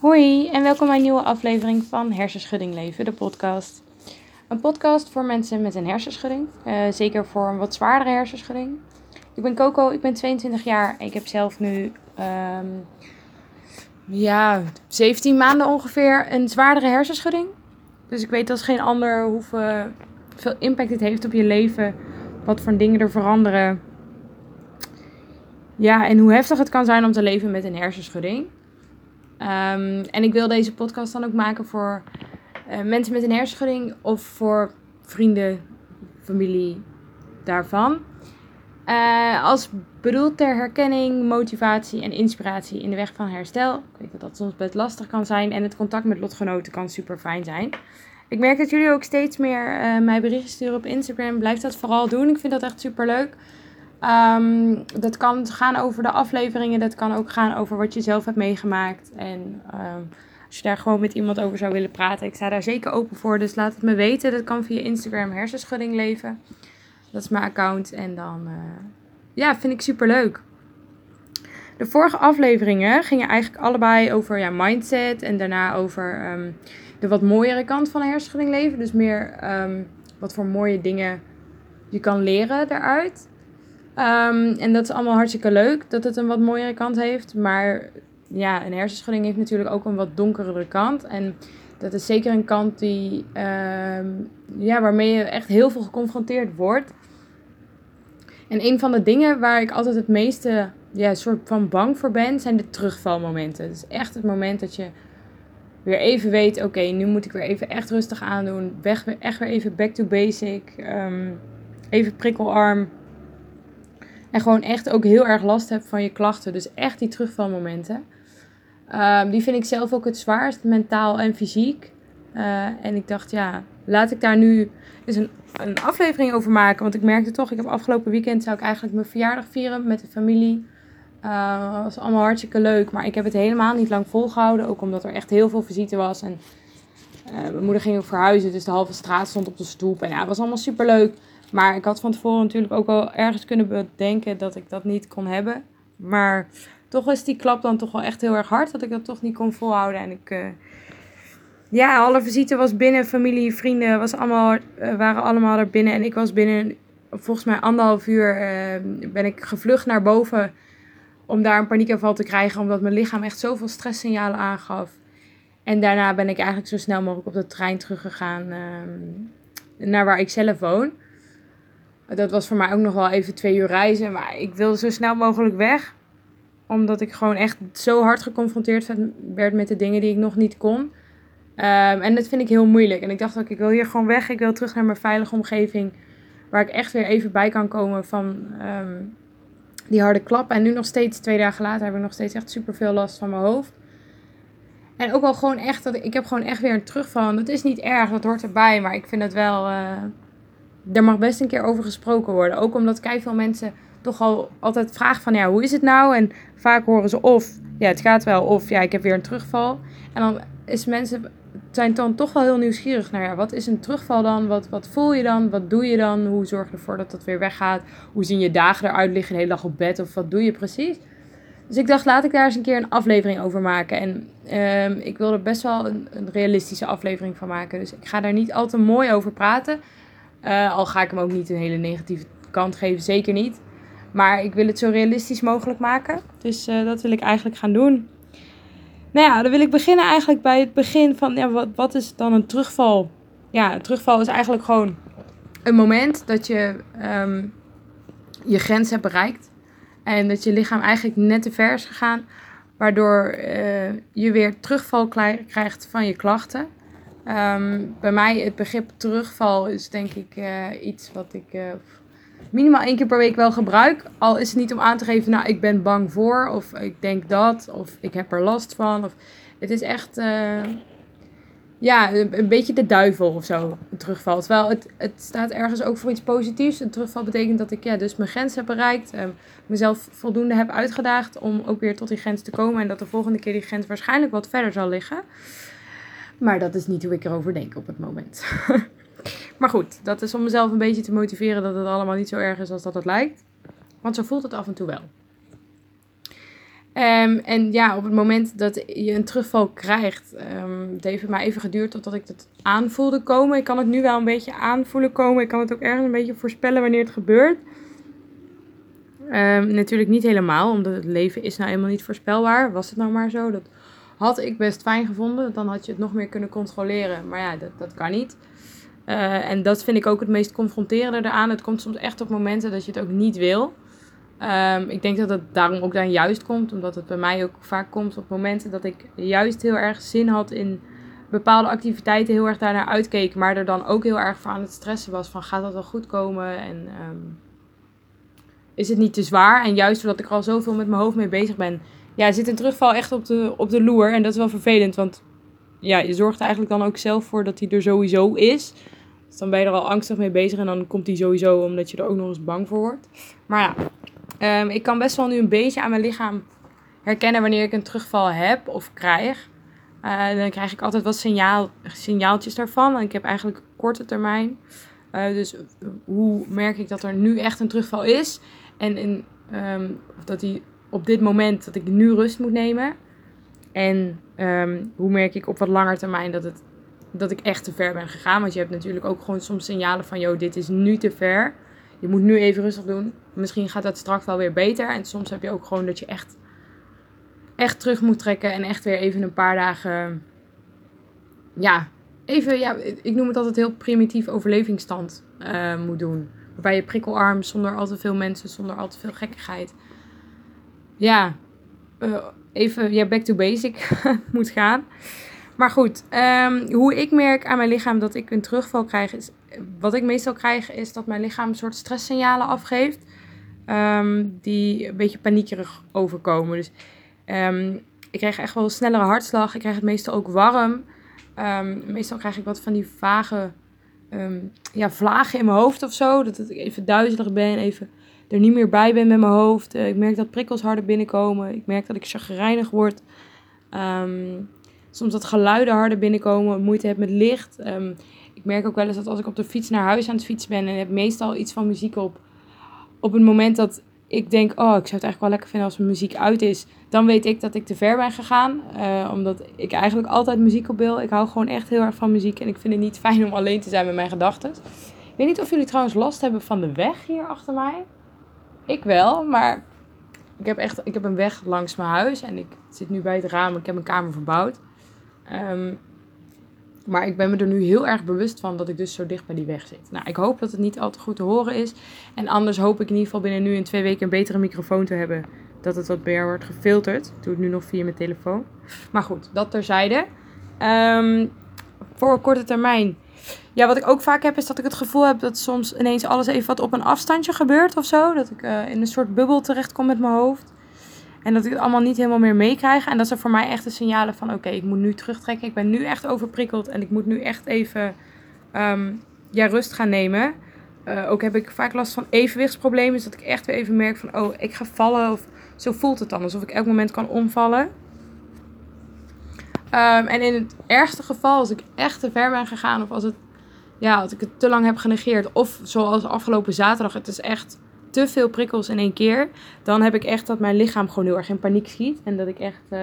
Hoi en welkom bij een nieuwe aflevering van Hersenschudding Leven, de podcast. Een podcast voor mensen met een hersenschudding, uh, zeker voor een wat zwaardere hersenschudding. Ik ben Coco, ik ben 22 jaar ik heb zelf nu um, ja, 17 maanden ongeveer een zwaardere hersenschudding. Dus ik weet als geen ander hoeveel veel impact dit heeft op je leven, wat voor dingen er veranderen. Ja, en hoe heftig het kan zijn om te leven met een hersenschudding. Um, en ik wil deze podcast dan ook maken voor uh, mensen met een hersenschudding of voor vrienden, familie daarvan. Uh, als bedoeld ter herkenning, motivatie en inspiratie in de weg van herstel. Ik weet dat dat soms best lastig kan zijn en het contact met lotgenoten kan super fijn zijn. Ik merk dat jullie ook steeds meer uh, mij berichten sturen op Instagram. Blijf dat vooral doen. Ik vind dat echt super leuk. Um, dat kan gaan over de afleveringen. Dat kan ook gaan over wat je zelf hebt meegemaakt. En um, als je daar gewoon met iemand over zou willen praten. Ik sta daar zeker open voor. Dus laat het me weten. Dat kan via Instagram hersenschudding leven. Dat is mijn account. En dan uh, ja, vind ik super leuk. De vorige afleveringen gingen eigenlijk allebei over ja, mindset. En daarna over um, de wat mooiere kant van hersenschudding leven. Dus meer wat voor mooie dingen je kan leren daaruit. Um, en dat is allemaal hartstikke leuk dat het een wat mooiere kant heeft. Maar ja, een hersenschudding heeft natuurlijk ook een wat donkerere kant. En dat is zeker een kant die, um, ja, waarmee je echt heel veel geconfronteerd wordt. En een van de dingen waar ik altijd het meeste ja, soort van bang voor ben, zijn de terugvalmomenten. Het is echt het moment dat je weer even weet, oké, nu moet ik weer even echt rustig aandoen. Weg, echt weer even back to basic. Um, even prikkelarm en gewoon echt ook heel erg last hebt van je klachten. Dus echt die terugvalmomenten. Um, die vind ik zelf ook het zwaarst, mentaal en fysiek. Uh, en ik dacht, ja, laat ik daar nu eens een, een aflevering over maken. Want ik merkte toch, ik heb afgelopen weekend zou ik eigenlijk mijn verjaardag vieren met de familie. Uh, dat was allemaal hartstikke leuk. Maar ik heb het helemaal niet lang volgehouden. Ook omdat er echt heel veel visite was. En uh, mijn moeder ging ook verhuizen. Dus de halve straat stond op de stoep. En ja, het was allemaal super leuk. Maar ik had van tevoren natuurlijk ook wel ergens kunnen bedenken dat ik dat niet kon hebben. Maar toch is die klap dan toch wel echt heel erg hard dat ik dat toch niet kon volhouden. En ik, uh, ja, alle visite was binnen, familie, vrienden was allemaal, uh, waren allemaal er binnen. En ik was binnen, volgens mij anderhalf uur, uh, ben ik gevlucht naar boven om daar een paniekaanval te krijgen. Omdat mijn lichaam echt zoveel stresssignalen aangaf. En daarna ben ik eigenlijk zo snel mogelijk op de trein teruggegaan naar waar ik zelf woon. Dat was voor mij ook nog wel even twee uur reizen. Maar ik wilde zo snel mogelijk weg. Omdat ik gewoon echt zo hard geconfronteerd werd met de dingen die ik nog niet kon. Um, en dat vind ik heel moeilijk. En ik dacht ook, ik wil hier gewoon weg. Ik wil terug naar mijn veilige omgeving. Waar ik echt weer even bij kan komen van um, die harde klap. En nu nog steeds, twee dagen later, heb ik nog steeds echt super veel last van mijn hoofd. En ook wel gewoon echt, dat ik, ik heb gewoon echt weer een terugval. Dat is niet erg, dat hoort erbij. Maar ik vind het wel... Uh, er mag best een keer over gesproken worden. Ook omdat kei veel mensen toch al altijd vragen van ja, hoe is het nou? En vaak horen ze of ja, het gaat wel, of ja, ik heb weer een terugval. En dan is mensen zijn dan toch wel heel nieuwsgierig naar ja, wat is een terugval dan? Wat, wat voel je dan? Wat doe je dan? Hoe zorg je ervoor dat dat weer weggaat? Hoe zien je dagen eruit? Liggen de hele dag op bed? Of wat doe je precies? Dus ik dacht, laat ik daar eens een keer een aflevering over maken. En um, ik wil er best wel een, een realistische aflevering van maken. Dus ik ga daar niet al te mooi over praten. Uh, al ga ik hem ook niet een hele negatieve kant geven, zeker niet. Maar ik wil het zo realistisch mogelijk maken. Dus uh, dat wil ik eigenlijk gaan doen. Nou ja, dan wil ik beginnen eigenlijk bij het begin van ja, wat, wat is dan een terugval? Ja, een terugval is eigenlijk gewoon een moment dat je um, je grens hebt bereikt. En dat je lichaam eigenlijk net te ver is gegaan. Waardoor uh, je weer terugval krijgt van je klachten. Um, bij mij het begrip terugval is denk ik uh, iets wat ik uh, minimaal één keer per week wel gebruik. Al is het niet om aan te geven, nou ik ben bang voor, of ik denk dat, of ik heb er last van. Of, het is echt, uh, ja, een, beetje de duivel of zo, een terugval. Terwijl het, het staat ergens ook voor iets positiefs. Een terugval betekent dat ik ja, dus mijn grens heb bereikt, um, mezelf voldoende heb uitgedaagd om ook weer tot die grens te komen. En dat de volgende keer die grens waarschijnlijk wat verder zal liggen. Maar dat is niet hoe ik erover denk op het moment. maar goed, dat is om mezelf een beetje te motiveren dat het allemaal niet zo erg is als dat het lijkt. Want zo voelt het af en toe wel. Ehm, en ja, op het moment dat je een terugval krijgt, um, het heeft mij even geduurd totdat ik het aanvoelde komen. Ik kan het nu wel een beetje aanvoelen komen. Ik kan het ook ergens een beetje voorspellen wanneer het gebeurt. Um, natuurlijk niet helemaal, omdat het leven is nou eenmaal niet voorspelbaar. Was het nou maar zo? Dat had ik best fijn gevonden. Dan had je het nog meer kunnen controleren. Maar ja, dat, dat kan niet. Uh, en dat vind ik ook het meest confronterende eraan. Het komt soms echt op momenten dat je het ook niet wil. Um, ik denk dat het daarom ook dan juist komt, omdat het bij mij ook vaak komt op momenten dat ik juist heel erg zin had in bepaalde activiteiten, heel erg daarnaar uitkeek, maar er dan ook heel erg voor aan het stressen was van gaat dat wel goed komen en um, is het niet te zwaar? En juist doordat ik er al zoveel met mijn hoofd mee bezig ben, ja, zit een terugval echt op de, op de loer en dat is wel vervelend, want ja, je zorgt eigenlijk dan ook zelf voor dat hij er sowieso is. Dus dan ben je er al angstig mee bezig en dan komt hij sowieso omdat je er ook nog eens bang voor wordt. Maar ja, Um, ik kan best wel nu een beetje aan mijn lichaam herkennen wanneer ik een terugval heb of krijg. Uh, dan krijg ik altijd wat signaal, signaaltjes daarvan. En ik heb eigenlijk korte termijn. Uh, dus hoe merk ik dat er nu echt een terugval is? En in, um, dat die op dit moment dat ik nu rust moet nemen. En um, hoe merk ik op wat langer termijn dat, het, dat ik echt te ver ben gegaan? Want je hebt natuurlijk ook gewoon soms signalen van: joh, dit is nu te ver je moet nu even rustig doen. Misschien gaat dat straks wel weer beter. En soms heb je ook gewoon dat je echt, echt terug moet trekken. En echt weer even een paar dagen. Ja, even, ja, ik noem het altijd heel primitief overlevingsstand uh, moet doen. Waarbij je prikkelarm, zonder al te veel mensen, zonder al te veel gekkigheid. Ja, uh, even ja, back to basic moet gaan. Maar goed, um, hoe ik merk aan mijn lichaam dat ik een terugval krijg, is wat ik meestal krijg, is dat mijn lichaam een soort stresssignalen afgeeft. Um, die een beetje paniekerig overkomen. Dus um, ik krijg echt wel een snellere hartslag. Ik krijg het meestal ook warm. meestal krijg ik wat van die vage ja, vlagen in mijn hoofd of zo. Dat ik even duizelig ben, even er niet meer bij ben met mijn hoofd. Uh, ik merk dat prikkels harder binnenkomen. Ik merk dat ik chagrijnig word. Um, soms dat geluiden harder binnenkomen, moeite heb met licht. Um, ik merk ook wel eens dat als ik op de fiets naar huis aan het fietsen ben en heb meestal iets van muziek op, op het moment dat ik denk, oh, ik zou het eigenlijk wel lekker vinden als mijn muziek uit is, dan weet ik dat ik te ver ben gegaan. Uh, omdat ik eigenlijk altijd muziek op wil. Ik hou gewoon echt heel erg van muziek en ik vind het niet fijn om alleen te zijn met mijn gedachten. Ik weet niet of jullie trouwens last hebben van de weg hier achter mij. Ik wel, maar ik heb echt ik heb een weg langs mijn huis en ik zit nu bij het raam. Ik heb mijn kamer verbouwd. Um, maar ik ben me er nu heel erg bewust van dat ik dus zo dicht bij die weg zit. Nou, ik hoop dat het niet al te goed te horen is. En anders hoop ik in ieder geval binnen nu in twee weken een betere microfoon te hebben. Dat het wat meer wordt gefilterd. Ik doe het nu nog via mijn telefoon. Maar goed, dat terzijde. Um, voor korte termijn. Ja, wat ik ook vaak heb is dat ik het gevoel heb dat soms ineens alles even wat op een afstandje gebeurt of zo. Dat ik uh, in een soort bubbel terechtkom met mijn hoofd. En dat ik het allemaal niet helemaal meer meekrijg. En dat zijn voor mij echt de signalen van: oké, ik moet nu terugtrekken. Ik ben nu echt overprikkeld. En ik moet nu echt even um, ja, rust gaan nemen. Uh, ook heb ik vaak last van evenwichtsproblemen. Dus dat ik echt weer even merk van: oh, ik ga vallen. Of zo voelt het dan. Alsof ik elk moment kan omvallen. Um, en in het ergste geval, als ik echt te ver ben gegaan. Of als, het, ja, als ik het te lang heb genegeerd. Of zoals afgelopen zaterdag. Het is echt te veel prikkels in één keer, dan heb ik echt dat mijn lichaam gewoon heel erg in paniek schiet. En dat ik echt uh,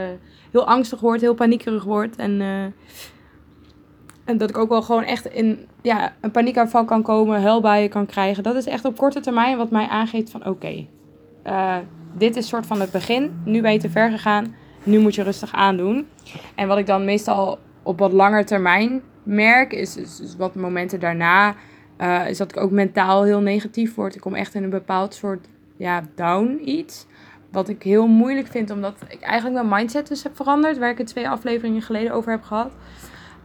heel angstig word, heel paniekerig word. En, uh, en dat ik ook wel gewoon echt in ja, een paniekaanval kan komen, huilbuien kan krijgen. Dat is echt op korte termijn wat mij aangeeft van oké, uh, dit is soort van het begin. Nu ben je te ver gegaan, nu moet je rustig aandoen. En wat ik dan meestal op wat langer termijn merk, is, wat momenten daarna uh, is dat ik ook mentaal heel negatief word. Ik kom echt in een bepaald soort ja, down iets. Wat ik heel moeilijk vind, omdat ik eigenlijk mijn mindset dus heb veranderd. Waar ik het twee afleveringen geleden over heb gehad.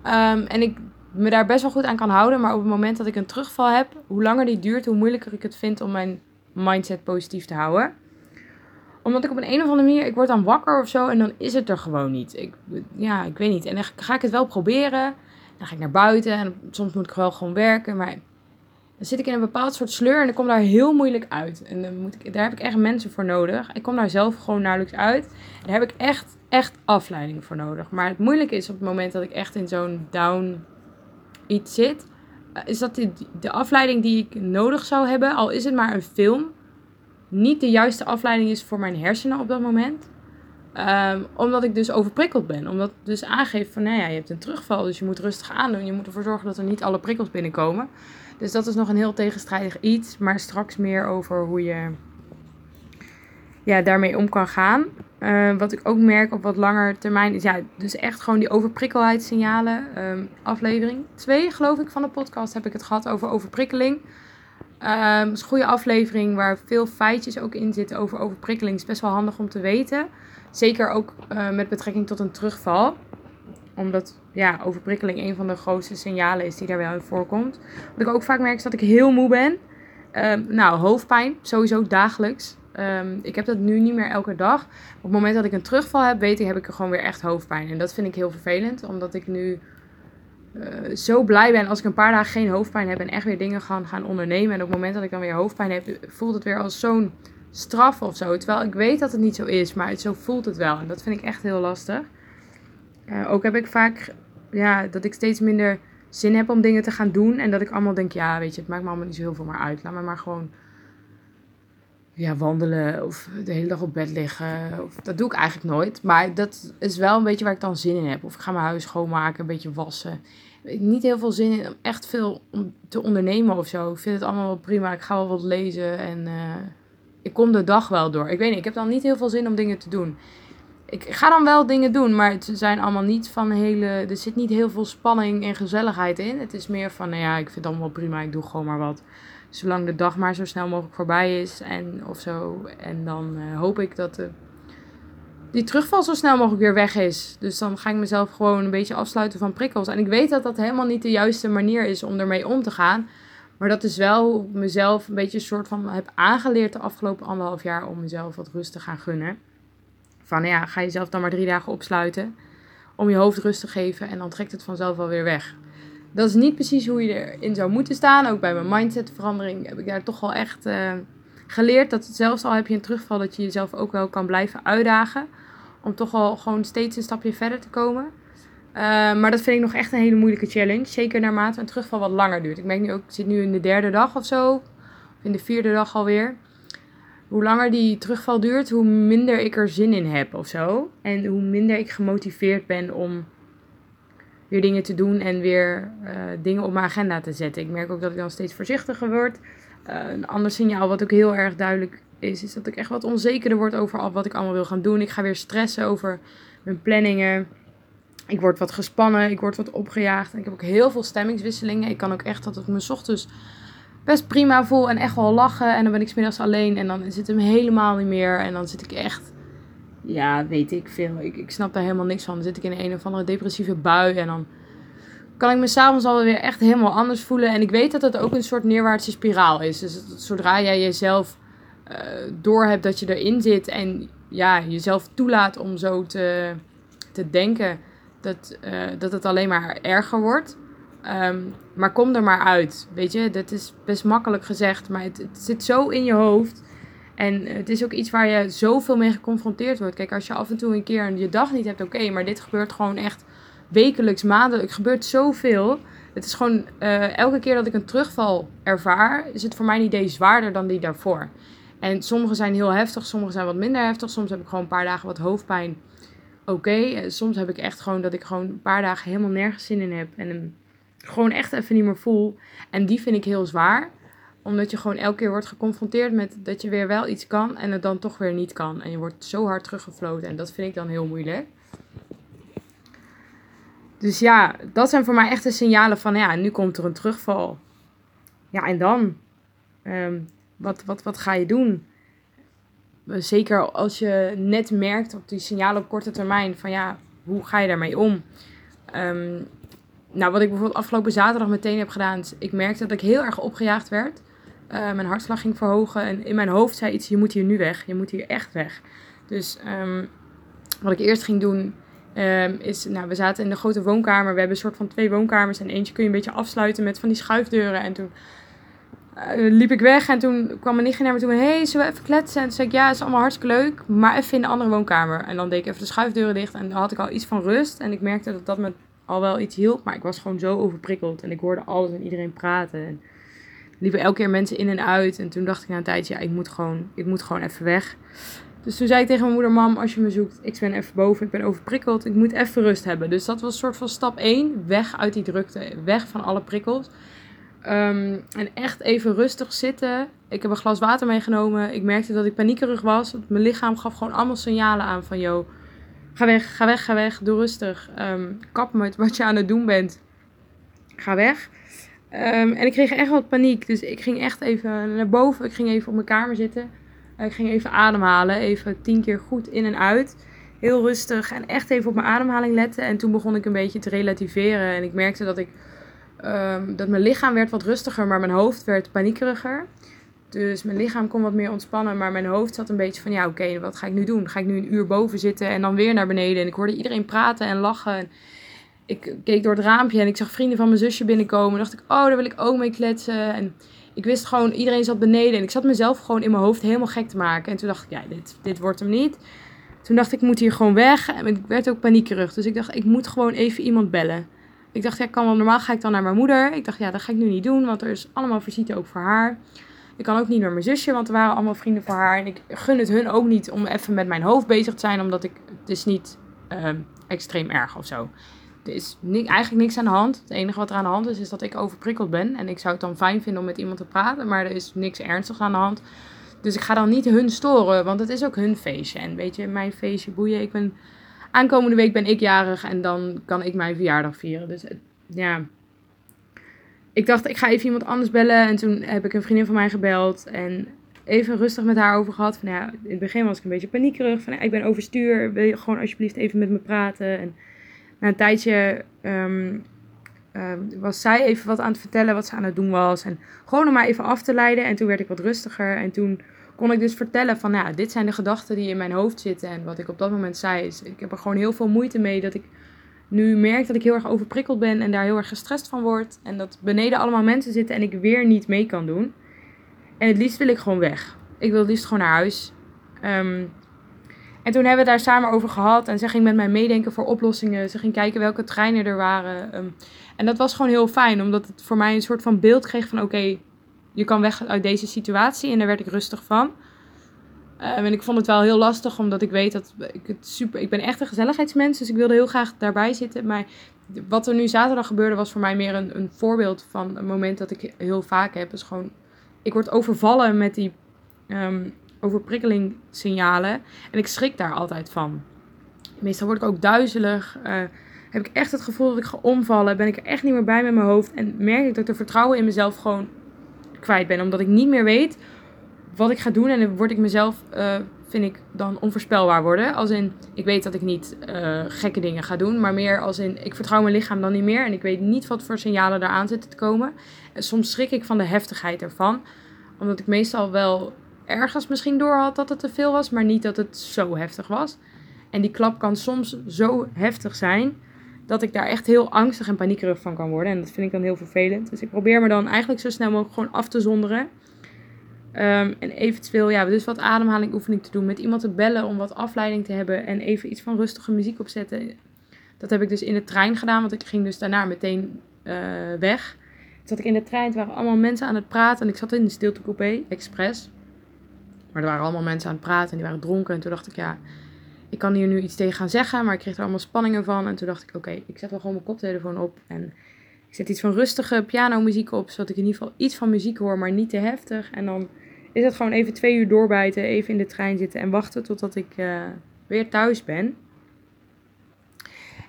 Um, en ik me daar best wel goed aan kan houden. Maar op het moment dat ik een terugval heb, hoe langer die duurt, hoe moeilijker ik het vind om mijn mindset positief te houden. Omdat ik op een, een of andere manier, ik word dan wakker of zo en dan is het er gewoon niet. Ik, ja, ik weet niet. En dan ga ik het wel proberen. Dan ga ik naar buiten en soms moet ik wel gewoon werken. Maar dan zit ik in een bepaald soort sleur en ik kom daar heel moeilijk uit. En dan moet ik, daar heb ik echt mensen voor nodig. Ik kom daar zelf gewoon nauwelijks uit. Daar heb ik echt, echt afleiding voor nodig. Maar het moeilijke is op het moment dat ik echt in zo'n down iets zit, eh, is dat die, de afleiding die ik nodig zou hebben, al is het maar een film, niet de juiste afleiding is voor mijn hersenen op dat moment. Ehm, omdat ik dus overprikkeld ben. Omdat het dus aangeeft van, nou ja, je hebt een terugval. Dus je moet rustig aandoen. Je moet ervoor zorgen dat er niet alle prikkels binnenkomen. Dus dat is nog een heel tegenstrijdig iets. Maar straks meer over hoe je ja, daarmee om kan gaan. Uh, wat ik ook merk op wat langer termijn is ja, dus echt gewoon die overprikkelheidssignalen. Um, aflevering 2, geloof ik, van de podcast heb ik het gehad over overprikkeling. Het is een goede aflevering waar veel feitjes ook in zitten over overprikkeling. Is best wel handig om te weten. Zeker ook uh, met betrekking tot een terugval. Omdat ja, overprikkeling een van de grootste signalen is die daar wel in voorkomt. Wat ik ook vaak merk is dat ik heel moe ben. Um, nou, hoofdpijn, sowieso dagelijks. Um, ik heb dat nu niet meer elke dag. Op het moment dat ik een terugval heb, weet ik, heb ik er gewoon weer echt hoofdpijn. En dat vind ik heel vervelend, omdat ik nu uh, zo blij ben als ik een paar dagen geen hoofdpijn heb en echt weer dingen gaan, gaan ondernemen. En op het moment dat ik dan weer hoofdpijn heb, voelt het weer als zo'n straf of zo. Terwijl ik weet dat het niet zo is, maar het, zo voelt het wel. En dat vind ik echt heel lastig. Uh, ook heb ik vaak ja, dat ik steeds minder zin heb om dingen te gaan doen. En dat ik allemaal denk, ja, weet je, het maakt me allemaal niet zo heel veel meer uit. Laat me maar gewoon ja, wandelen of de hele dag op bed liggen. Of, dat doe ik eigenlijk nooit. Maar dat is wel een beetje waar ik dan zin in heb. Of ik ga mijn huis schoonmaken, een beetje wassen. Ik heb niet heel veel zin in om echt veel te ondernemen of zo. Ik vind het allemaal wel prima. Ik ga wel wat lezen en uh, ik kom de dag wel door. Ik weet niet, ik heb dan niet heel veel zin om dingen te doen. Ik ga dan wel dingen doen, maar het zijn allemaal niet van hele. Er zit niet heel veel spanning en gezelligheid in. Het is meer van, nou ja, ik vind het allemaal prima. Ik doe gewoon maar wat zolang de dag maar zo snel mogelijk voorbij is en of zo. En dan uh, hoop ik dat de, die terugval zo snel mogelijk weer weg is. Dus dan ga ik mezelf gewoon een beetje afsluiten van prikkels. En ik weet dat dat helemaal niet de juiste manier is om ermee om te gaan. Maar dat is wel hoe ik mezelf een beetje een soort van heb aangeleerd de afgelopen anderhalf jaar om mezelf wat rust te gaan gunnen. Van ja, ga jezelf dan maar drie dagen opsluiten om je hoofd rust te geven en dan trekt het vanzelf wel weer weg dat is niet precies hoe je erin zou moeten staan. Ook bij mijn mindsetverandering heb ik daar toch wel echt uh, geleerd. Dat zelfs al heb je een terugval, dat je jezelf ook wel kan blijven uitdagen. Om toch wel gewoon steeds een stapje verder te komen. Uh, maar dat vind ik nog echt een hele moeilijke challenge. Zeker naarmate een terugval wat langer duurt. Ik merk nu ook, ik zit nu in de derde dag of zo. Of in de vierde dag alweer. Hoe langer die terugval duurt, hoe minder ik er zin in heb of zo. En hoe minder ik gemotiveerd ben om weer dingen te doen en weer uh, dingen op mijn agenda te zetten. Ik merk ook dat ik dan steeds voorzichtiger word. Uh, een ander signaal wat ook heel erg duidelijk is, is dat ik echt wat onzekerder word over wat ik allemaal wil gaan doen. Ik ga weer stressen over mijn planningen. Ik word wat gespannen, ik word wat opgejaagd. En ik heb ook heel veel stemmingswisselingen. Ik kan ook echt dat ik me ochtends best prima voel en echt wel lachen. En dan ben ik smiddags alleen en dan zit het me helemaal niet meer. En dan zit ik echt ja, weet ik veel. Ik, ik snap daar helemaal niks van. Dan zit ik in een of andere depressieve bui en dan kan ik me s'avonds alweer echt helemaal anders voelen. En ik weet dat het ook een soort neerwaartse spiraal is. Dus zodra jij jezelf uh, door hebt dat je erin zit en ja, jezelf toelaat om zo te, te denken, dat, uh, dat het alleen maar erger wordt. Um, maar kom er maar uit. Weet je, dat is best makkelijk gezegd, maar het zit zo in je hoofd. En het is ook iets waar je zoveel mee geconfronteerd wordt. Kijk, als je af en toe een keer je dag niet hebt, oké. maar dit gebeurt gewoon echt wekelijks, maandelijks. Gebeurt zoveel. Het is gewoon uh, elke keer dat ik een terugval ervaar, is het voor mijn idee zwaarder dan die daarvoor. En sommige zijn heel heftig, sommige zijn wat minder heftig. Soms heb ik gewoon een paar dagen wat hoofdpijn. Oké, okay. soms heb ik echt gewoon dat ik gewoon een paar dagen helemaal nergens zin in heb. En hem gewoon echt even niet meer voel. En die vind ik heel zwaar omdat je gewoon elke keer wordt geconfronteerd met dat je weer wel iets kan en het dan toch weer niet kan. En je wordt zo hard teruggefloten en dat vind ik dan heel moeilijk. Dus ja, dat zijn voor mij echt de signalen van ja, nu komt er een terugval. Ja, en dan? Um, wat, wat, wat ga je doen? Zeker als je net merkt op die signalen op korte termijn van ja, hoe ga je daarmee om? Um, nou, wat ik bijvoorbeeld afgelopen zaterdag meteen heb gedaan, is ik merkte dat ik heel erg opgejaagd werd. Uh, mijn hartslag ging verhogen. En in mijn hoofd zei iets, je moet hier nu weg. Je moet hier echt weg. Dus um, wat ik eerst ging doen, um, is, nou, we zaten in de grote woonkamer. We hebben een soort van twee woonkamers. En eentje kun je een beetje afsluiten met van die schuifdeuren. En toen uh, liep ik weg en toen kwam mijn nichtje naar me toe. Hé, hey, zullen even kletsen? En toen zei ik, ja, het is allemaal hartstikke leuk. Maar even in de andere woonkamer. En dan deed ik even de schuifdeuren dicht. En dan had ik al iets van rust. En ik merkte dat dat me al wel iets hielp. Maar ik was gewoon zo overprikkeld. En ik hoorde alles en iedereen praten. En liepen elke keer mensen in en uit. En toen dacht ik na een tijdje, ja, ik moet gewoon, ik moet gewoon even weg. Dus toen zei ik tegen mijn moeder, mam, als je me zoekt, ik ben even boven, ik ben overprikkeld, ik moet even rust hebben. Dus dat was een soort van stap 1, weg uit die drukte, weg van alle prikkels. Ehm, en echt even rustig zitten. Ik heb een glas water meegenomen. Ik merkte dat ik paniekerig was. Mijn lichaam gaf gewoon allemaal signalen aan van, yo, ga weg, ga weg, ga weg, doe rustig. Um, kap met wat je aan het doen bent. Ga weg. Ehm, en ik kreeg echt wat paniek. Dus ik ging echt even naar boven. Ik ging even op mijn kamer zitten. Ik ging even ademhalen. Even tien keer goed in en uit. Heel rustig. En echt even op mijn ademhaling letten. En toen begon ik een beetje te relativeren. En ik merkte dat ik... Ehm, dat mijn lichaam werd wat rustiger, maar mijn hoofd werd paniekeriger. Dus mijn lichaam kon wat meer ontspannen, maar mijn hoofd zat een beetje van ja, oké, wat ga ik nu doen? Ga ik nu een uur boven zitten en dan weer naar beneden? En ik hoorde iedereen praten en lachen. En ik keek door het raampje en ik zag vrienden van mijn zusje binnenkomen. En dacht ik, oh, daar wil ik ook mee kletsen. En ik wist gewoon, iedereen zat beneden. En ik zat mezelf gewoon in mijn hoofd helemaal gek te maken. En toen dacht ik, ja, dit, dit wordt hem niet. Toen dacht ik, ik moet hier gewoon weg. En ik werd ook paniekerig. Dus ik dacht, ik moet gewoon even iemand bellen. Ik dacht, ja, kan wel. Normaal ga ik dan naar mijn moeder. Ik dacht, ja, dat ga ik nu niet doen. Want er is allemaal visite ook voor haar. Ik kan ook niet naar mijn zusje, want er waren allemaal vrienden voor haar. En ik gun het hun ook niet om even met mijn hoofd bezig te zijn. Omdat ik, het is niet uh, extreem erg of zo er is eigenlijk niks aan de hand. Het enige wat er aan de hand is, is dat ik overprikkeld ben. En ik zou het dan fijn vinden om met iemand te praten, maar er is niks ernstigs aan de hand. Dus ik ga dan niet hun storen, want het is ook hun feestje. En weet je, mijn feestje boeien. Ik ben, aankomende week ben ik jarig en dan kan ik mijn verjaardag vieren. Dus ja, ik dacht, ik ga even iemand anders bellen. En toen heb ik een vriendin van mij gebeld en even rustig met haar over gehad. Van, ja, in het begin was ik een beetje paniekerig. Van, ja, ik ben overstuur, wil je gewoon alsjeblieft even met me praten? En na een tijdje ehm, ehm, was zij even wat aan het vertellen wat ze aan het doen was. En gewoon om maar even af te leiden. En toen werd ik wat rustiger. En toen kon ik dus vertellen van, nou, dit zijn de gedachten die in mijn hoofd zitten. En wat ik op dat moment zei is, ik heb er gewoon heel veel moeite mee dat ik nu merk dat ik heel erg overprikkeld ben en daar heel erg gestrest van word. En dat beneden allemaal mensen zitten en ik weer niet mee kan doen. En het liefst wil ik gewoon weg. Ik wil het liefst gewoon naar huis. Um, en toen hebben we daar samen over gehad. En ze ging met mij meedenken voor oplossingen. Ze ging kijken welke treinen er waren. Ehm, en dat was gewoon heel fijn, omdat het voor mij een soort van beeld kreeg van: oké, je kan weg uit deze situatie. En daar werd ik rustig van. Uh, en ik vond het wel heel lastig, omdat ik weet dat ik het super. Ik ben echt een gezelligheidsmens, dus ik wilde heel graag daarbij zitten. Maar wat er nu zaterdag gebeurde, was voor mij meer een, een voorbeeld van een moment dat ik heel vaak heb. Is gewoon, ik word overvallen met die ehm, overprikkeling signalen. En ik schrik daar altijd van. Meestal word ik ook duizelig. Uh, heb ik echt het gevoel dat ik ga omvallen. Ben ik er echt niet meer bij met mijn hoofd. En merk ik dat ik de vertrouwen in mezelf gewoon kwijt ben. Omdat ik niet meer weet wat ik ga doen. En dan word ik mezelf, uh, vind ik, dan onvoorspelbaar worden. Als in, ik weet dat ik niet uh, gekke dingen ga doen. Maar meer als in, ik vertrouw mijn lichaam dan niet meer. En ik weet niet wat voor signalen eraan zitten te komen. En soms schrik ik van de heftigheid ervan. Omdat ik meestal wel ergens misschien door had dat het te veel was, maar niet dat het zo heftig was. En die klap kan soms zo heftig zijn dat ik daar echt heel angstig en paniekerig van kan worden. En dat vind ik dan heel vervelend. Dus ik probeer me dan eigenlijk zo snel mogelijk gewoon af te zonderen. Um, en eventueel, ja, dus wat ademhalingoefening te doen. Met iemand te bellen om wat afleiding te hebben. En even iets van rustige muziek opzetten. Dat heb ik dus in de trein gedaan. Want ik ging dus daarna meteen uh, weg. Toen zat ik in de trein. Het waren allemaal mensen aan het praten. En ik zat in de stiltecoupé, expres. Maar er waren allemaal mensen aan het praten en die waren dronken. En toen dacht ik, ja, ik kan hier nu iets tegen gaan zeggen. Maar ik kreeg er allemaal spanningen van. En toen dacht ik, oké, ik zet wel gewoon mijn koptelefoon op. En ik zet iets van rustige pianomuziek op. Zodat ik in ieder geval iets van muziek hoor, maar niet te heftig. En dan is het gewoon even twee uur doorbijten. Even in de trein zitten en wachten totdat ik uh, weer thuis ben.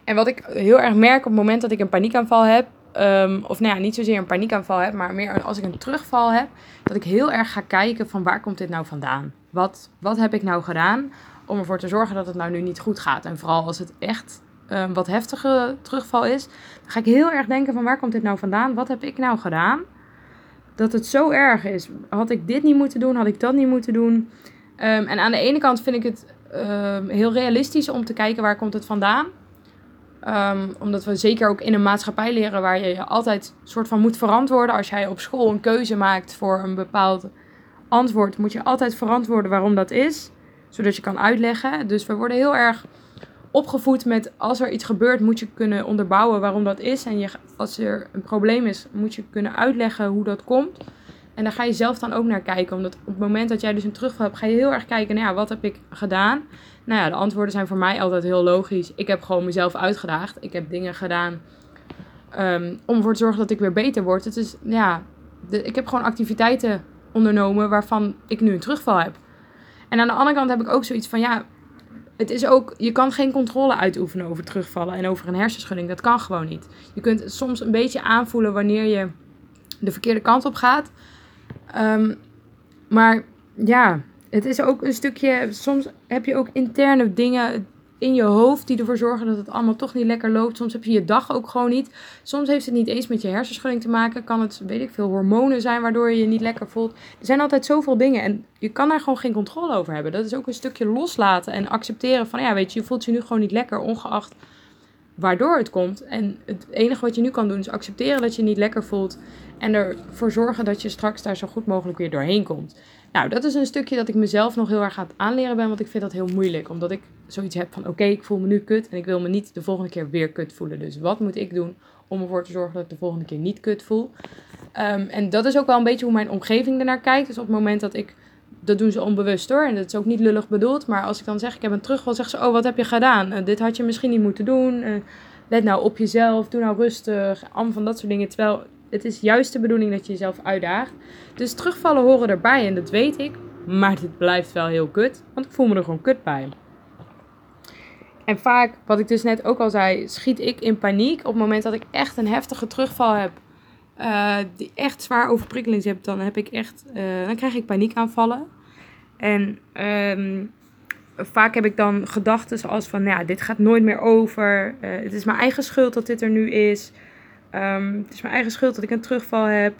En wat ik heel erg merk op het moment dat ik een paniekaanval heb, Um, of nou ja, niet zozeer een paniekaanval heb, maar meer als ik een terugval heb, dat ik heel erg ga kijken van waar komt dit nou vandaan? Wat, wat heb ik nou gedaan om ervoor te zorgen dat het nou nu niet goed gaat? En vooral als het echt um, wat heftige terugval is, dan ga ik heel erg denken van waar komt dit nou vandaan? Wat heb ik nou gedaan? Dat het zo erg is. Had ik dit niet moeten doen? Had ik dat niet moeten doen? Um, en aan de ene kant vind ik het heel realistisch om te kijken waar komt het vandaan. Um, omdat we zeker ook in een maatschappij leren waar je je altijd soort van moet verantwoorden. Als jij op school een keuze maakt voor een bepaald antwoord, moet je altijd verantwoorden waarom dat is. Zodat je kan uitleggen. Dus we worden heel erg opgevoed met als er iets gebeurt, moet je kunnen onderbouwen waarom dat is. En je, als er een probleem is, moet je kunnen uitleggen hoe dat komt. En daar ga je zelf dan ook naar kijken. Omdat op het moment dat jij dus een terugval hebt, ga je heel erg kijken, ja, wat heb ik gedaan? Nou ja, de antwoorden zijn voor mij altijd heel logisch. Ik heb gewoon mezelf uitgedaagd. Ik heb dingen gedaan um, om ervoor te zorgen dat ik weer beter word. Het is, ja, ik heb gewoon activiteiten ondernomen waarvan ik nu een terugval heb. En aan de andere kant heb ik ook zoiets van, ja, het is ook, je kan geen controle uitoefenen over terugvallen en over een hersenschudding. Dat kan gewoon niet. Je kunt soms een beetje aanvoelen wanneer je de verkeerde kant op gaat. Um, maar ja, het is ook een stukje. Soms heb je ook interne dingen in je hoofd die ervoor zorgen dat het allemaal toch niet lekker loopt. Soms heb je je dag ook gewoon niet. Soms heeft het niet eens met je hersenschudding te maken. Kan het, weet ik veel, hormonen zijn waardoor je je niet lekker voelt. Er zijn altijd zoveel dingen en je kan daar gewoon geen controle over hebben. Dat is ook een stukje loslaten en accepteren van, ja, weet je, je voelt je nu gewoon niet lekker, ongeacht waardoor het komt. En het enige wat je nu kan doen is accepteren dat je je niet lekker voelt. En ervoor zorgen dat je straks daar zo goed mogelijk weer doorheen komt. Nou, dat is een stukje dat ik mezelf nog heel erg aan het aanleren ben. Want ik vind dat heel moeilijk. Omdat ik zoiets heb van: oké, ik voel me nu kut. En ik wil me niet de volgende keer weer kut voelen. Dus wat moet ik doen om ervoor te zorgen dat ik de volgende keer niet kut voel? Ehm, en dat is ook wel een beetje hoe mijn omgeving ernaar kijkt. Dus op het moment dat ik. Dat doen ze onbewust hoor. En dat is ook niet lullig bedoeld. Maar als ik dan zeg: ik heb een terugval, zeggen ze: Oh, wat heb je gedaan? Uh, dit had je misschien niet moeten doen. Uh, let nou op jezelf. Doe nou rustig. Allemaal van dat soort dingen. Terwijl het is juist de bedoeling dat je jezelf uitdaagt. Dus terugvallen horen erbij en dat weet ik. Maar dit blijft wel heel kut, want ik voel me er gewoon kut bij. En vaak, wat ik dus net ook al zei, schiet ik in paniek op het moment dat ik echt een heftige terugval heb. Uh, die echt zwaar overprikkeling heb, dan heb ik echt, uh, dan krijg ik paniekaanvallen. En um, vaak heb ik dan gedachten zoals van, nou ja, dit gaat nooit meer over. Uh, het is mijn eigen schuld dat dit er nu is. Um, het is mijn eigen schuld dat ik een terugval heb.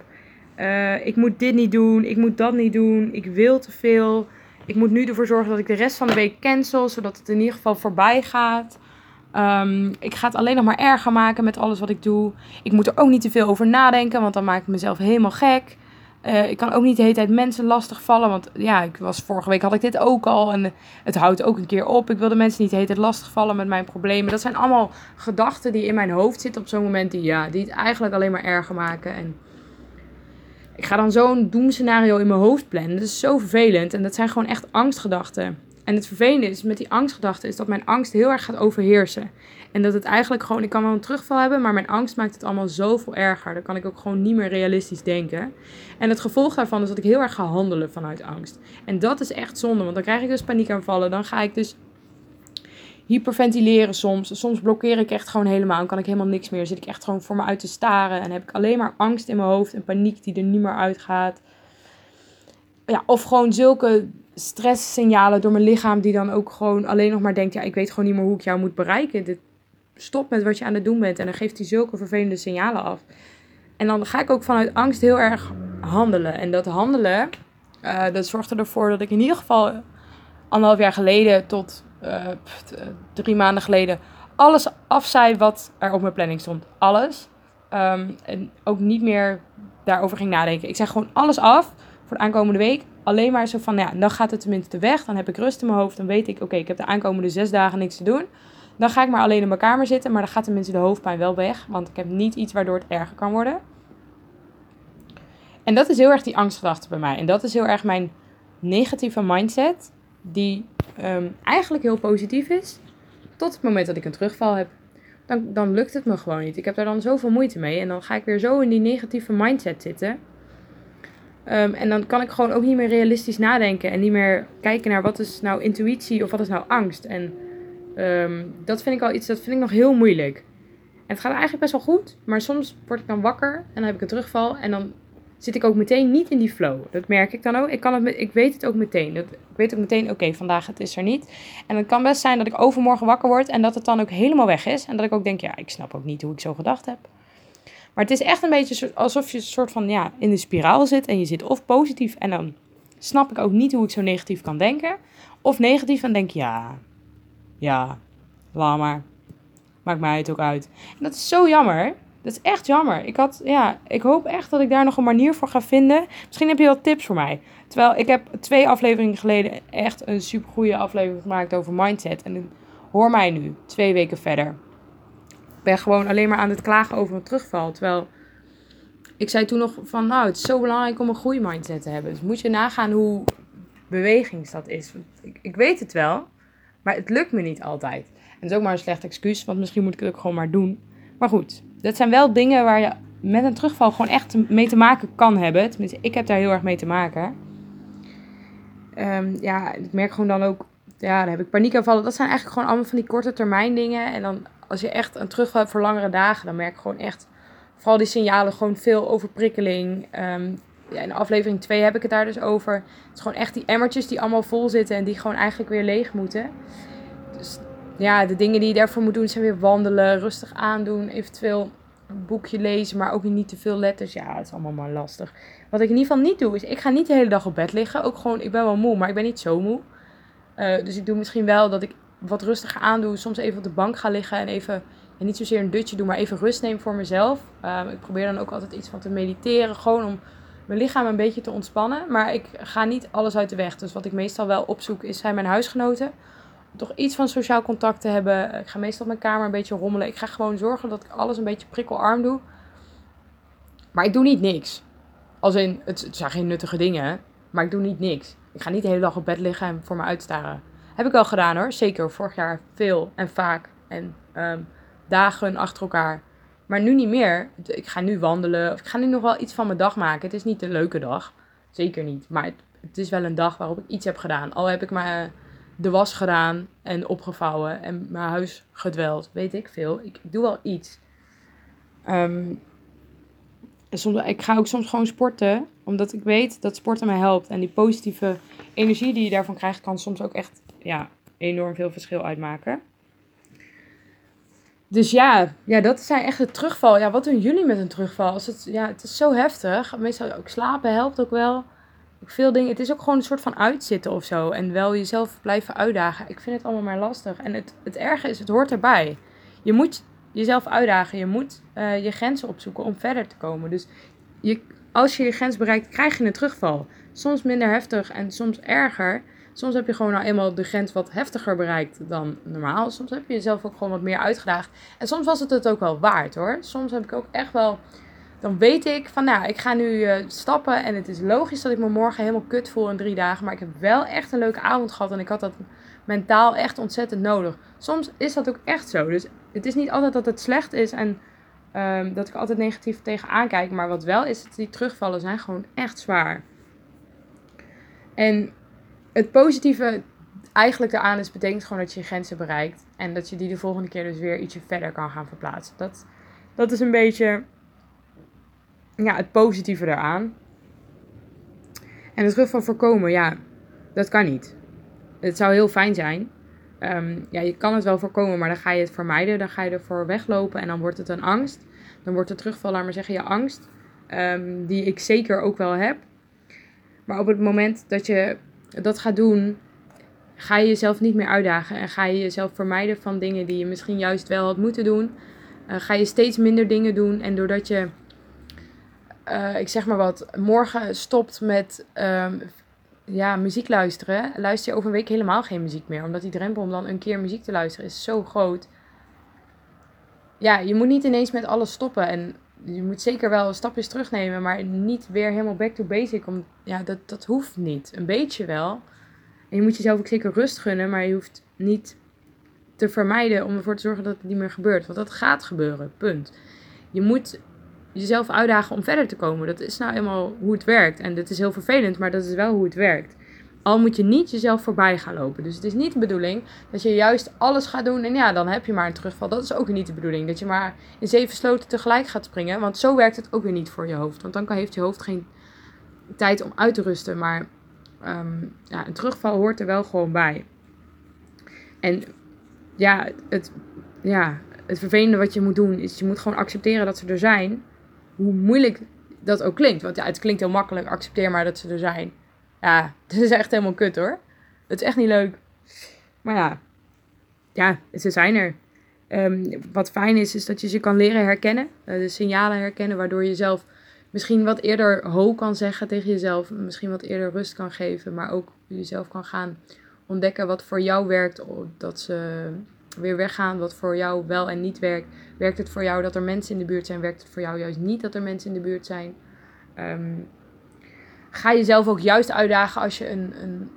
Uh, ik moet dit niet doen, ik moet dat niet doen, ik wil te veel. Ik moet nu ervoor zorgen dat ik de rest van de week cancel, zodat het in ieder geval voorbij gaat. Um, ik ga het alleen nog maar erger maken met alles wat ik doe. Ik moet er ook niet te veel over nadenken, want dan maak ik mezelf helemaal gek. Uh, ik kan ook niet de hele tijd mensen lastig vallen. Want ja, ik was, vorige week had ik dit ook al. En het houdt ook een keer op. Ik wil de mensen niet de hele tijd lastig vallen met mijn problemen. Dat zijn allemaal gedachten die in mijn hoofd zitten op zo'n moment. Die, ja, die het eigenlijk alleen maar erger maken. En ik ga dan zo'n doemscenario in mijn hoofd plannen. Dat is zo vervelend. En dat zijn gewoon echt angstgedachten. En het vervelende is met die angstgedachten is dat mijn angst heel erg gaat overheersen. En dat het eigenlijk gewoon, ik kan wel een terugval hebben, maar mijn angst maakt het allemaal zoveel erger. Dan kan ik ook gewoon niet meer realistisch denken. En het gevolg daarvan is dat ik heel erg ga handelen vanuit angst. En dat is echt zonde, want dan krijg ik dus paniekaanvallen. Dan ga ik dus hyperventileren soms. Soms blokkeer ik echt gewoon helemaal. Dan kan ik helemaal niks meer. Zit ik echt gewoon voor me uit te staren. En heb ik alleen maar angst in mijn hoofd en paniek die er niet meer uitgaat. Ja, of gewoon zulke stresssignalen door mijn lichaam die dan ook gewoon alleen nog maar denkt, ja, ik weet gewoon niet meer hoe ik jou moet bereiken. Dit, stop met wat je aan het doen bent. En dan geeft hij zulke vervelende signalen af. En dan ga ik ook vanuit angst heel erg handelen. En dat handelen, uh, dat zorgde ervoor dat ik in ieder geval anderhalf jaar geleden tot uh, drie maanden geleden alles afzei wat er op mijn planning stond. Alles. Um, en ook niet meer daarover ging nadenken. Ik zeg gewoon alles af voor de aankomende week. Alleen maar zo van, ja, dan gaat het tenminste weg. Dan heb ik rust in mijn hoofd. Dan weet ik, oké, ik heb de aankomende zes dagen niks te doen. Dan ga ik maar alleen in mijn kamer zitten. Maar dan gaat tenminste de hoofdpijn wel weg. Want ik heb niet iets waardoor het erger kan worden. En dat is heel erg die angstgedachte bij mij. En dat is heel erg mijn negatieve mindset. Die um, eigenlijk heel positief is. Tot het moment dat ik een terugval heb. Dan, dan lukt het me gewoon niet. Ik heb daar dan zoveel moeite mee. En dan ga ik weer zo in die negatieve mindset zitten. Um, en dan kan ik gewoon ook niet meer realistisch nadenken. En niet meer kijken naar wat is nou intuïtie of wat is nou angst. En um, dat vind ik al iets, dat vind ik nog heel moeilijk. En het gaat eigenlijk best wel goed. Maar soms word ik dan wakker en dan heb ik een terugval. En dan zit ik ook meteen niet in die flow. Dat merk ik dan ook. Ik, kan het, ik weet het ook meteen. Dat, ik weet ook meteen, oké, vandaag het is er niet. En het kan best zijn dat ik overmorgen wakker word en dat het dan ook helemaal weg is. En dat ik ook denk, ja, ik snap ook niet hoe ik zo gedacht heb. Maar het is echt een beetje alsof je een soort van ja, in de spiraal zit. En je zit of positief en dan snap ik ook niet hoe ik zo negatief kan denken. Of negatief en denk ja, ja, laat maar. Maakt mij het ook uit. En dat is zo jammer. Dat is echt jammer. Ik, had, ja, ik hoop echt dat ik daar nog een manier voor ga vinden. Misschien heb je wel tips voor mij. Terwijl ik heb twee afleveringen geleden echt een super goede aflevering gemaakt over mindset. En hoor mij nu, twee weken verder. Ben gewoon alleen maar aan het klagen over een terugval. Terwijl ik zei toen nog van, nou, het is zo belangrijk om een groeimindset te hebben. Dus moet je nagaan hoe bewegings dat is. Ik, ik weet het wel, maar het lukt me niet altijd. En dat is ook maar een slecht excuus, want misschien moet ik het ook gewoon maar doen. Maar goed, dat zijn wel dingen waar je met een terugval gewoon echt mee te maken kan hebben. Tenminste, ik heb daar heel erg mee te maken. Ehm, ja, ik merk gewoon dan ook, ja, dan heb ik paniekaanvallen. Dat zijn eigenlijk gewoon allemaal van die korte termijn dingen. En dan als je echt een terugval hebt voor langere dagen, dan merk gewoon echt, vooral die signalen, gewoon veel overprikkeling. Um, ja, in aflevering 2 heb ik het daar dus over. Het is gewoon echt die emmertjes die allemaal vol zitten en die gewoon eigenlijk weer leeg moeten. Dus ja, de dingen die je daarvoor moet doen zijn weer wandelen, rustig aandoen, eventueel een boekje lezen, maar ook niet te veel letters. Ja, het is allemaal maar lastig. Wat ik in ieder geval niet doe, is ik ga niet de hele dag op bed liggen. Ook gewoon, ik ben wel moe, maar ik ben niet zo moe. Uh, dus ik doe misschien wel dat ik wat rustiger aandoe. Soms even op de bank ga liggen en even, en niet zozeer een dutje doen, maar even rust nemen voor mezelf. Uh, ik probeer dan ook altijd iets van te mediteren, gewoon om mijn lichaam een beetje te ontspannen. Maar ik ga niet alles uit de weg. Dus wat ik meestal wel opzoek, is zijn mijn huisgenoten toch iets van sociaal contact te hebben. Ik ga meestal op mijn kamer een beetje rommelen. Ik ga gewoon zorgen dat ik alles een beetje prikkelarm doe. Maar ik doe niet niks. Als in, het, zijn geen nuttige dingen, maar ik doe niet niks. Ik ga niet de hele dag op bed liggen en voor me uitstaren. Heb ik wel gedaan hoor, zeker. Vorig jaar veel en vaak en ehm, dagen achter elkaar. Maar nu niet meer. Ik ga nu wandelen. Of ik ga nu nog wel iets van mijn dag maken. Het is niet een leuke dag. Zeker niet. Maar het, is wel een dag waarop ik iets heb gedaan. Al heb ik maar de was gedaan en opgevouwen en mijn huis gedweld. Weet ik veel. Ik, doe wel iets. Um, soms, ik ga ook soms gewoon sporten, omdat ik weet dat sporten mij helpt. En die positieve energie die je daarvan krijgt, kan soms ook echt ja, enorm veel verschil uitmaken. Dus ja, ja, dat zijn echt de terugval. Ja, wat doen jullie met een terugval? Als het, ja, het is zo heftig. Meestal ook slapen helpt ook wel veel dingen. Het is ook gewoon een soort van uitzitten of zo. En wel jezelf blijven uitdagen. Ik vind het allemaal maar lastig. En het, het erge is, het hoort erbij. Je moet jezelf uitdagen. Je moet uh, je grenzen opzoeken om verder te komen. Dus je, als je je grens bereikt, krijg je een terugval. Soms minder heftig en soms erger. Soms heb je gewoon nou eenmaal de grens wat heftiger bereikt dan normaal. Soms heb je jezelf ook gewoon wat meer uitgedaagd. En soms was het het ook wel waard hoor. Soms heb ik ook echt wel dan weet ik van nou, ik ga nu uh, stappen en het is logisch dat ik me morgen helemaal kut voel in drie dagen. Maar ik heb wel echt een leuke avond gehad en ik had dat mentaal echt ontzettend nodig. Soms is dat ook echt zo. Dus het is niet altijd dat het slecht is en um, dat ik altijd negatief tegenaan kijk. Maar wat wel is, dat die terugvallen zijn gewoon echt zwaar. En het positieve eigenlijk daaraan is, betekent gewoon dat je je grenzen bereikt. En dat je die de volgende keer dus weer ietsje verder kan gaan verplaatsen. Dat, dat is een beetje ja, het positieve eraan. En het terug voorkomen, ja, dat kan niet. Het zou heel fijn zijn. Ehm, ja, je kan het wel voorkomen, maar dan ga je het vermijden. Dan ga je ervoor weglopen en dan wordt het een angst. Dan wordt de terugval, laat maar zeggen, je angst. Um, die ik zeker ook wel heb. Maar op het moment dat je dat gaat doen, ga je jezelf niet meer uitdagen. En ga je jezelf vermijden van dingen die je misschien juist wel had moeten doen. Uh, ga je steeds minder dingen doen. En doordat je uh, ik zeg maar wat, morgen stopt met um, ja, muziek luisteren, luister je over een week helemaal geen muziek meer. Omdat die drempel om dan een keer muziek te luisteren is zo groot. Ja, je moet niet ineens met alles stoppen. En je moet zeker wel stapjes terugnemen, maar niet weer helemaal back to basic. Om, ja, dat, dat hoeft niet. Een beetje wel. En je moet jezelf ook zeker rust gunnen, maar je hoeft niet te vermijden om ervoor te zorgen dat het niet meer gebeurt. Want dat gaat gebeuren, punt. Je moet jezelf uitdagen om verder te komen. Dat is nou eenmaal hoe het werkt. En dat is heel vervelend, maar dat is wel hoe het werkt. Al moet je niet jezelf voorbij gaan lopen. Dus het is niet de bedoeling dat je juist alles gaat doen en ja, dan heb je maar een terugval. Dat is ook niet de bedoeling. Dat je maar in zeven sloten tegelijk gaat springen. Want zo werkt het ook weer niet voor je hoofd. Want dan heeft je hoofd geen tijd om uit te rusten. Maar ehm, ja, een terugval hoort er wel gewoon bij. En ja het, ja, het vervelende wat je moet doen is je moet gewoon accepteren dat ze er zijn hoe moeilijk dat ook klinkt. Want ja, het klinkt heel makkelijk, accepteer maar dat ze er zijn. Ja, het is echt helemaal kut hoor. Het is echt niet leuk. Maar ja, ja, ze zijn er. Um, wat fijn is, is dat je ze kan leren herkennen. Uh, de signalen herkennen, waardoor je zelf misschien wat eerder ho kan zeggen tegen jezelf. Misschien wat eerder rust kan geven. Maar ook jezelf kan gaan ontdekken wat voor jou werkt. Dat ze weer weggaan wat voor jou wel en niet werkt. Werkt het voor jou dat er mensen in de buurt zijn? Werkt het voor jou juist niet dat er mensen in de buurt zijn? Ehm, ga jezelf ook juist uitdagen als je een, een,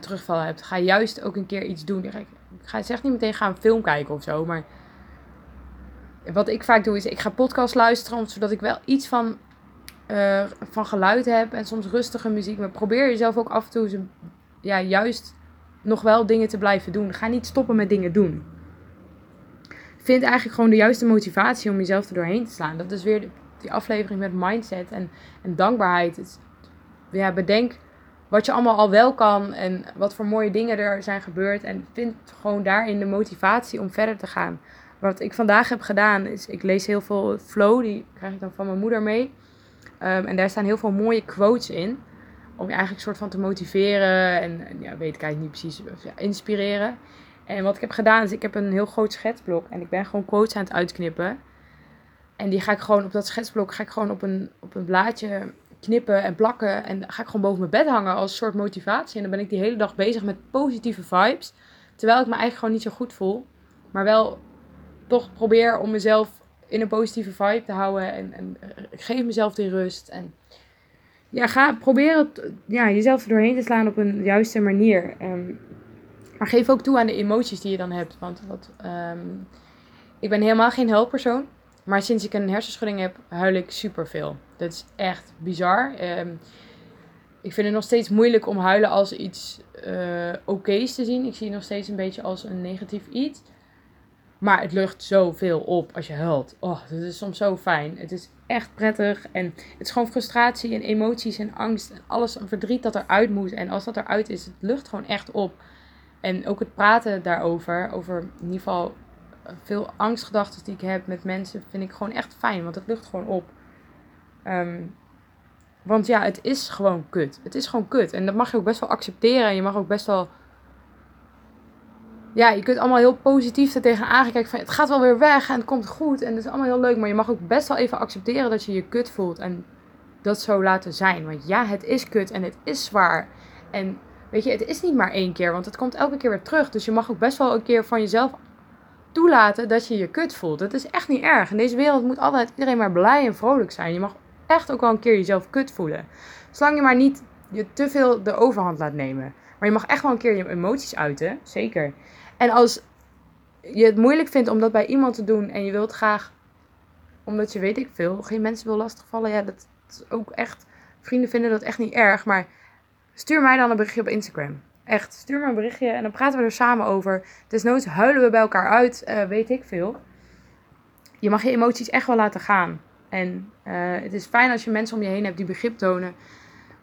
terugval hebt. Ga juist ook een keer iets doen. Ik ga zeg niet meteen gaan een film kijken of zo, maar wat ik vaak doe is ik ga podcast luisteren, zodat ik wel iets van, uh, van geluid heb en soms rustige muziek. Maar probeer jezelf ook af en toe ja, juist nog wel dingen te blijven doen. Ga niet stoppen met dingen doen. Vind eigenlijk gewoon de juiste motivatie om jezelf er doorheen te slaan. Dat is weer die aflevering met mindset en, en dankbaarheid. Het, ja, bedenk wat je allemaal al wel kan en wat voor mooie dingen er zijn gebeurd. En vind gewoon daarin de motivatie om verder te gaan. Wat ik vandaag heb gedaan is, ik lees heel veel flow, die krijg ik dan van mijn moeder mee. Ehm, en daar staan heel veel mooie quotes in. Om je eigenlijk soort van te motiveren en, ja, weet ik eigenlijk niet precies, ja, inspireren. En wat ik heb gedaan is, ik heb een heel groot schetsblok en ik ben gewoon quotes aan het uitknippen. En die ga ik gewoon op dat schetsblok, ga ik gewoon op een, op een blaadje knippen en plakken. En ga ik gewoon boven mijn bed hangen als soort motivatie. En dan ben ik die hele dag bezig met positieve vibes. Terwijl ik me eigenlijk gewoon niet zo goed voel. Maar wel toch probeer om mezelf in een positieve vibe te houden. En, en geef mezelf die rust. En ja, ga proberen ja, jezelf er doorheen te slaan op een juiste manier. Um, maar geef ook toe aan de emoties die je dan hebt. Want wat, um, ik ben helemaal geen helpersoon. Maar sinds ik een hersenschudding heb, huil ik superveel. Dat is echt bizar. Um, ik vind het nog steeds moeilijk om huilen als iets uh, oké's te zien. Ik zie het nog steeds een beetje als een negatief iets. Maar het lucht zoveel op als je huilt. Oh, dat is soms zo fijn. Het is echt prettig. En het is gewoon frustratie en emoties en angst. En alles verdriet dat eruit moet. En als dat eruit is, het lucht gewoon echt op. En ook het praten daarover, over in ieder geval eh, veel angstgedachten die ik heb met mensen, vind ik gewoon echt fijn. Want het lucht gewoon op. Um, want ja, het is gewoon kut. Het is gewoon kut. En dat mag je ook best wel accepteren. En je mag ook best wel ja, je kunt allemaal heel positief er tegenaan kijken van het gaat wel weer weg en het komt goed en het is allemaal heel leuk. Maar je mag ook best wel even accepteren dat je je kut voelt en dat zo laten zijn. Want ja, het is kut en het is zwaar. En weet je, het is niet maar één keer, want het komt elke keer weer terug. Dus je mag ook best wel een keer van jezelf toelaten dat je je kut voelt. Dat is echt niet erg. In deze wereld moet altijd iedereen maar blij en vrolijk zijn. Je mag echt ook wel een keer jezelf kut voelen. Zolang je maar niet je te veel de overhand laat nemen. Maar je mag echt wel een keer je emoties uiten, zeker. En als je het moeilijk vindt om dat bij iemand te doen en je wilt graag, omdat je weet ik veel, geen mensen wil lastigvallen, ja, dat is ook echt, vrienden vinden dat echt niet erg, maar stuur mij dan een berichtje op Instagram. Echt, stuur me een berichtje en dan praten we er samen over. Desnoods huilen we bij elkaar uit, uh, weet ik veel. Je mag je emoties echt wel laten gaan. En uh, het is fijn als je mensen om je heen hebt die begrip tonen,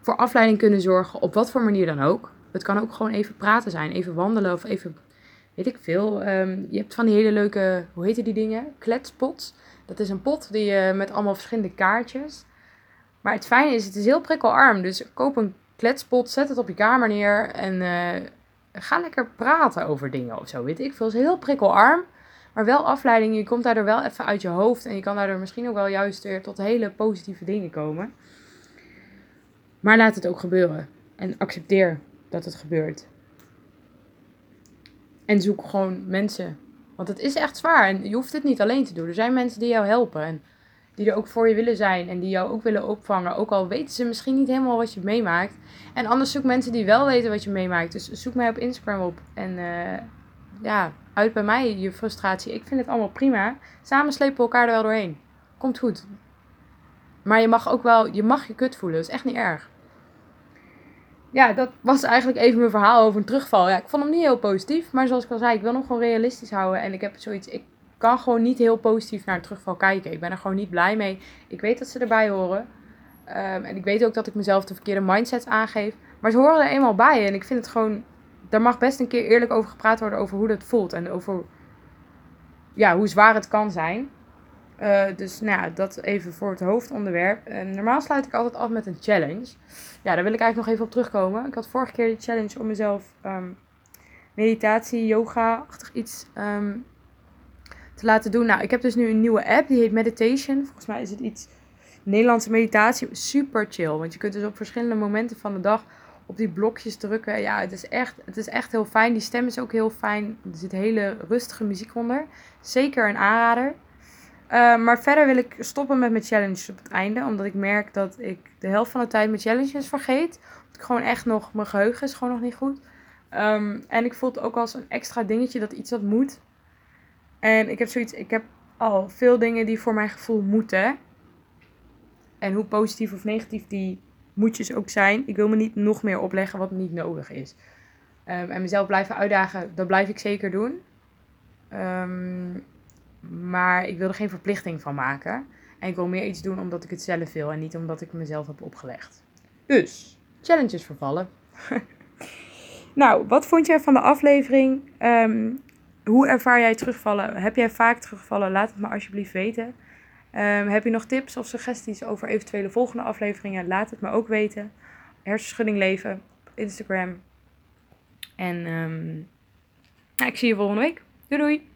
voor afleiding kunnen zorgen, op wat voor manier dan ook. Het kan ook gewoon even praten zijn, even wandelen of even weet ik veel. Um, je hebt van die hele leuke, hoe heet die dingen? Kletspots. Dat is een pot die je met allemaal verschillende kaartjes. Maar het fijne is, het is heel prikkelarm. Dus koop een kletspot, zet het op je kamer neer en uh, ga lekker praten over dingen of zo. Weet ik veel. Is heel prikkelarm. Maar wel afleiding. Je komt daardoor wel even uit je hoofd. En je kan daardoor misschien ook wel juist weer tot hele positieve dingen komen. Maar laat het ook gebeuren. En accepteer dat het gebeurt. En zoek gewoon mensen. Want het is echt zwaar en je hoeft het niet alleen te doen. Er zijn mensen die jou helpen en die er ook voor je willen zijn en die jou ook willen opvangen. Ook al weten ze misschien niet helemaal wat je meemaakt. En anders zoek mensen die wel weten wat je meemaakt. Dus zoek mij op Instagram op en uh, ja, uit bij mij je frustratie. Ik vind het allemaal prima. Samen slepen we elkaar er wel doorheen. Komt goed. Maar je mag ook wel, je mag je kut voelen. Dat is echt niet erg ja, dat was eigenlijk even mijn verhaal over een terugval. Ja, ik vond hem niet heel positief. Maar zoals ik al zei, ik wil hem gewoon realistisch houden. En ik heb zoiets. Ik kan gewoon niet heel positief naar een terugval kijken. Ik ben er gewoon niet blij mee. Ik weet dat ze erbij horen. Um, en ik weet ook dat ik mezelf de verkeerde mindset aangeef. Maar ze horen er eenmaal bij. En ik vind het gewoon. Daar mag best een keer eerlijk over gepraat worden. Over hoe dat voelt. En over. Ja, hoe zwaar het kan zijn. Uh, dus nou dat even voor het hoofdonderwerp. En normaal sluit ik altijd af met een challenge. Ja, daar wil ik eigenlijk nog even op terugkomen. Ik had vorige keer de challenge om mezelf um, meditatie, yoga-achtig iets um, te laten doen. Nou, ik heb dus nu een nieuwe app, die heet Meditation. Volgens mij is het iets Nederlandse meditatie. Super chill, want je kunt dus op verschillende momenten van de dag op die blokjes drukken. Ja, het is, echt, het is echt heel fijn. Die stem is ook heel fijn. Er zit hele rustige muziek onder. Zeker een aanrader. Uh, maar verder wil ik stoppen met mijn challenges op het einde. Omdat ik merk dat ik de helft van de tijd mijn challenges vergeet. Omdat ik gewoon echt nog, mijn geheugen is gewoon nog niet goed. Um, en ik voel het ook als een extra dingetje dat iets dat moet. En ik heb zoiets, ik heb al veel dingen die voor mijn gevoel moeten. En hoe positief of negatief die moetjes ook zijn. Ik wil me niet nog meer opleggen wat niet nodig is. Um, en mezelf blijven uitdagen, dat blijf ik zeker doen. Um, maar ik wil er geen verplichting van maken. En ik wil meer iets doen omdat ik het zelf wil en niet omdat ik mezelf heb opgelegd. Dus, challenges vervallen. nou, wat vond jij van de aflevering? Um, hoe ervaar jij terugvallen? Heb jij vaak terugvallen? Laat het me alsjeblieft weten. Um, heb je nog tips of suggesties over eventuele volgende afleveringen? Laat het me ook weten. Hersenschudding leven op Instagram. En um, nou, ik zie je volgende week. Doei doei!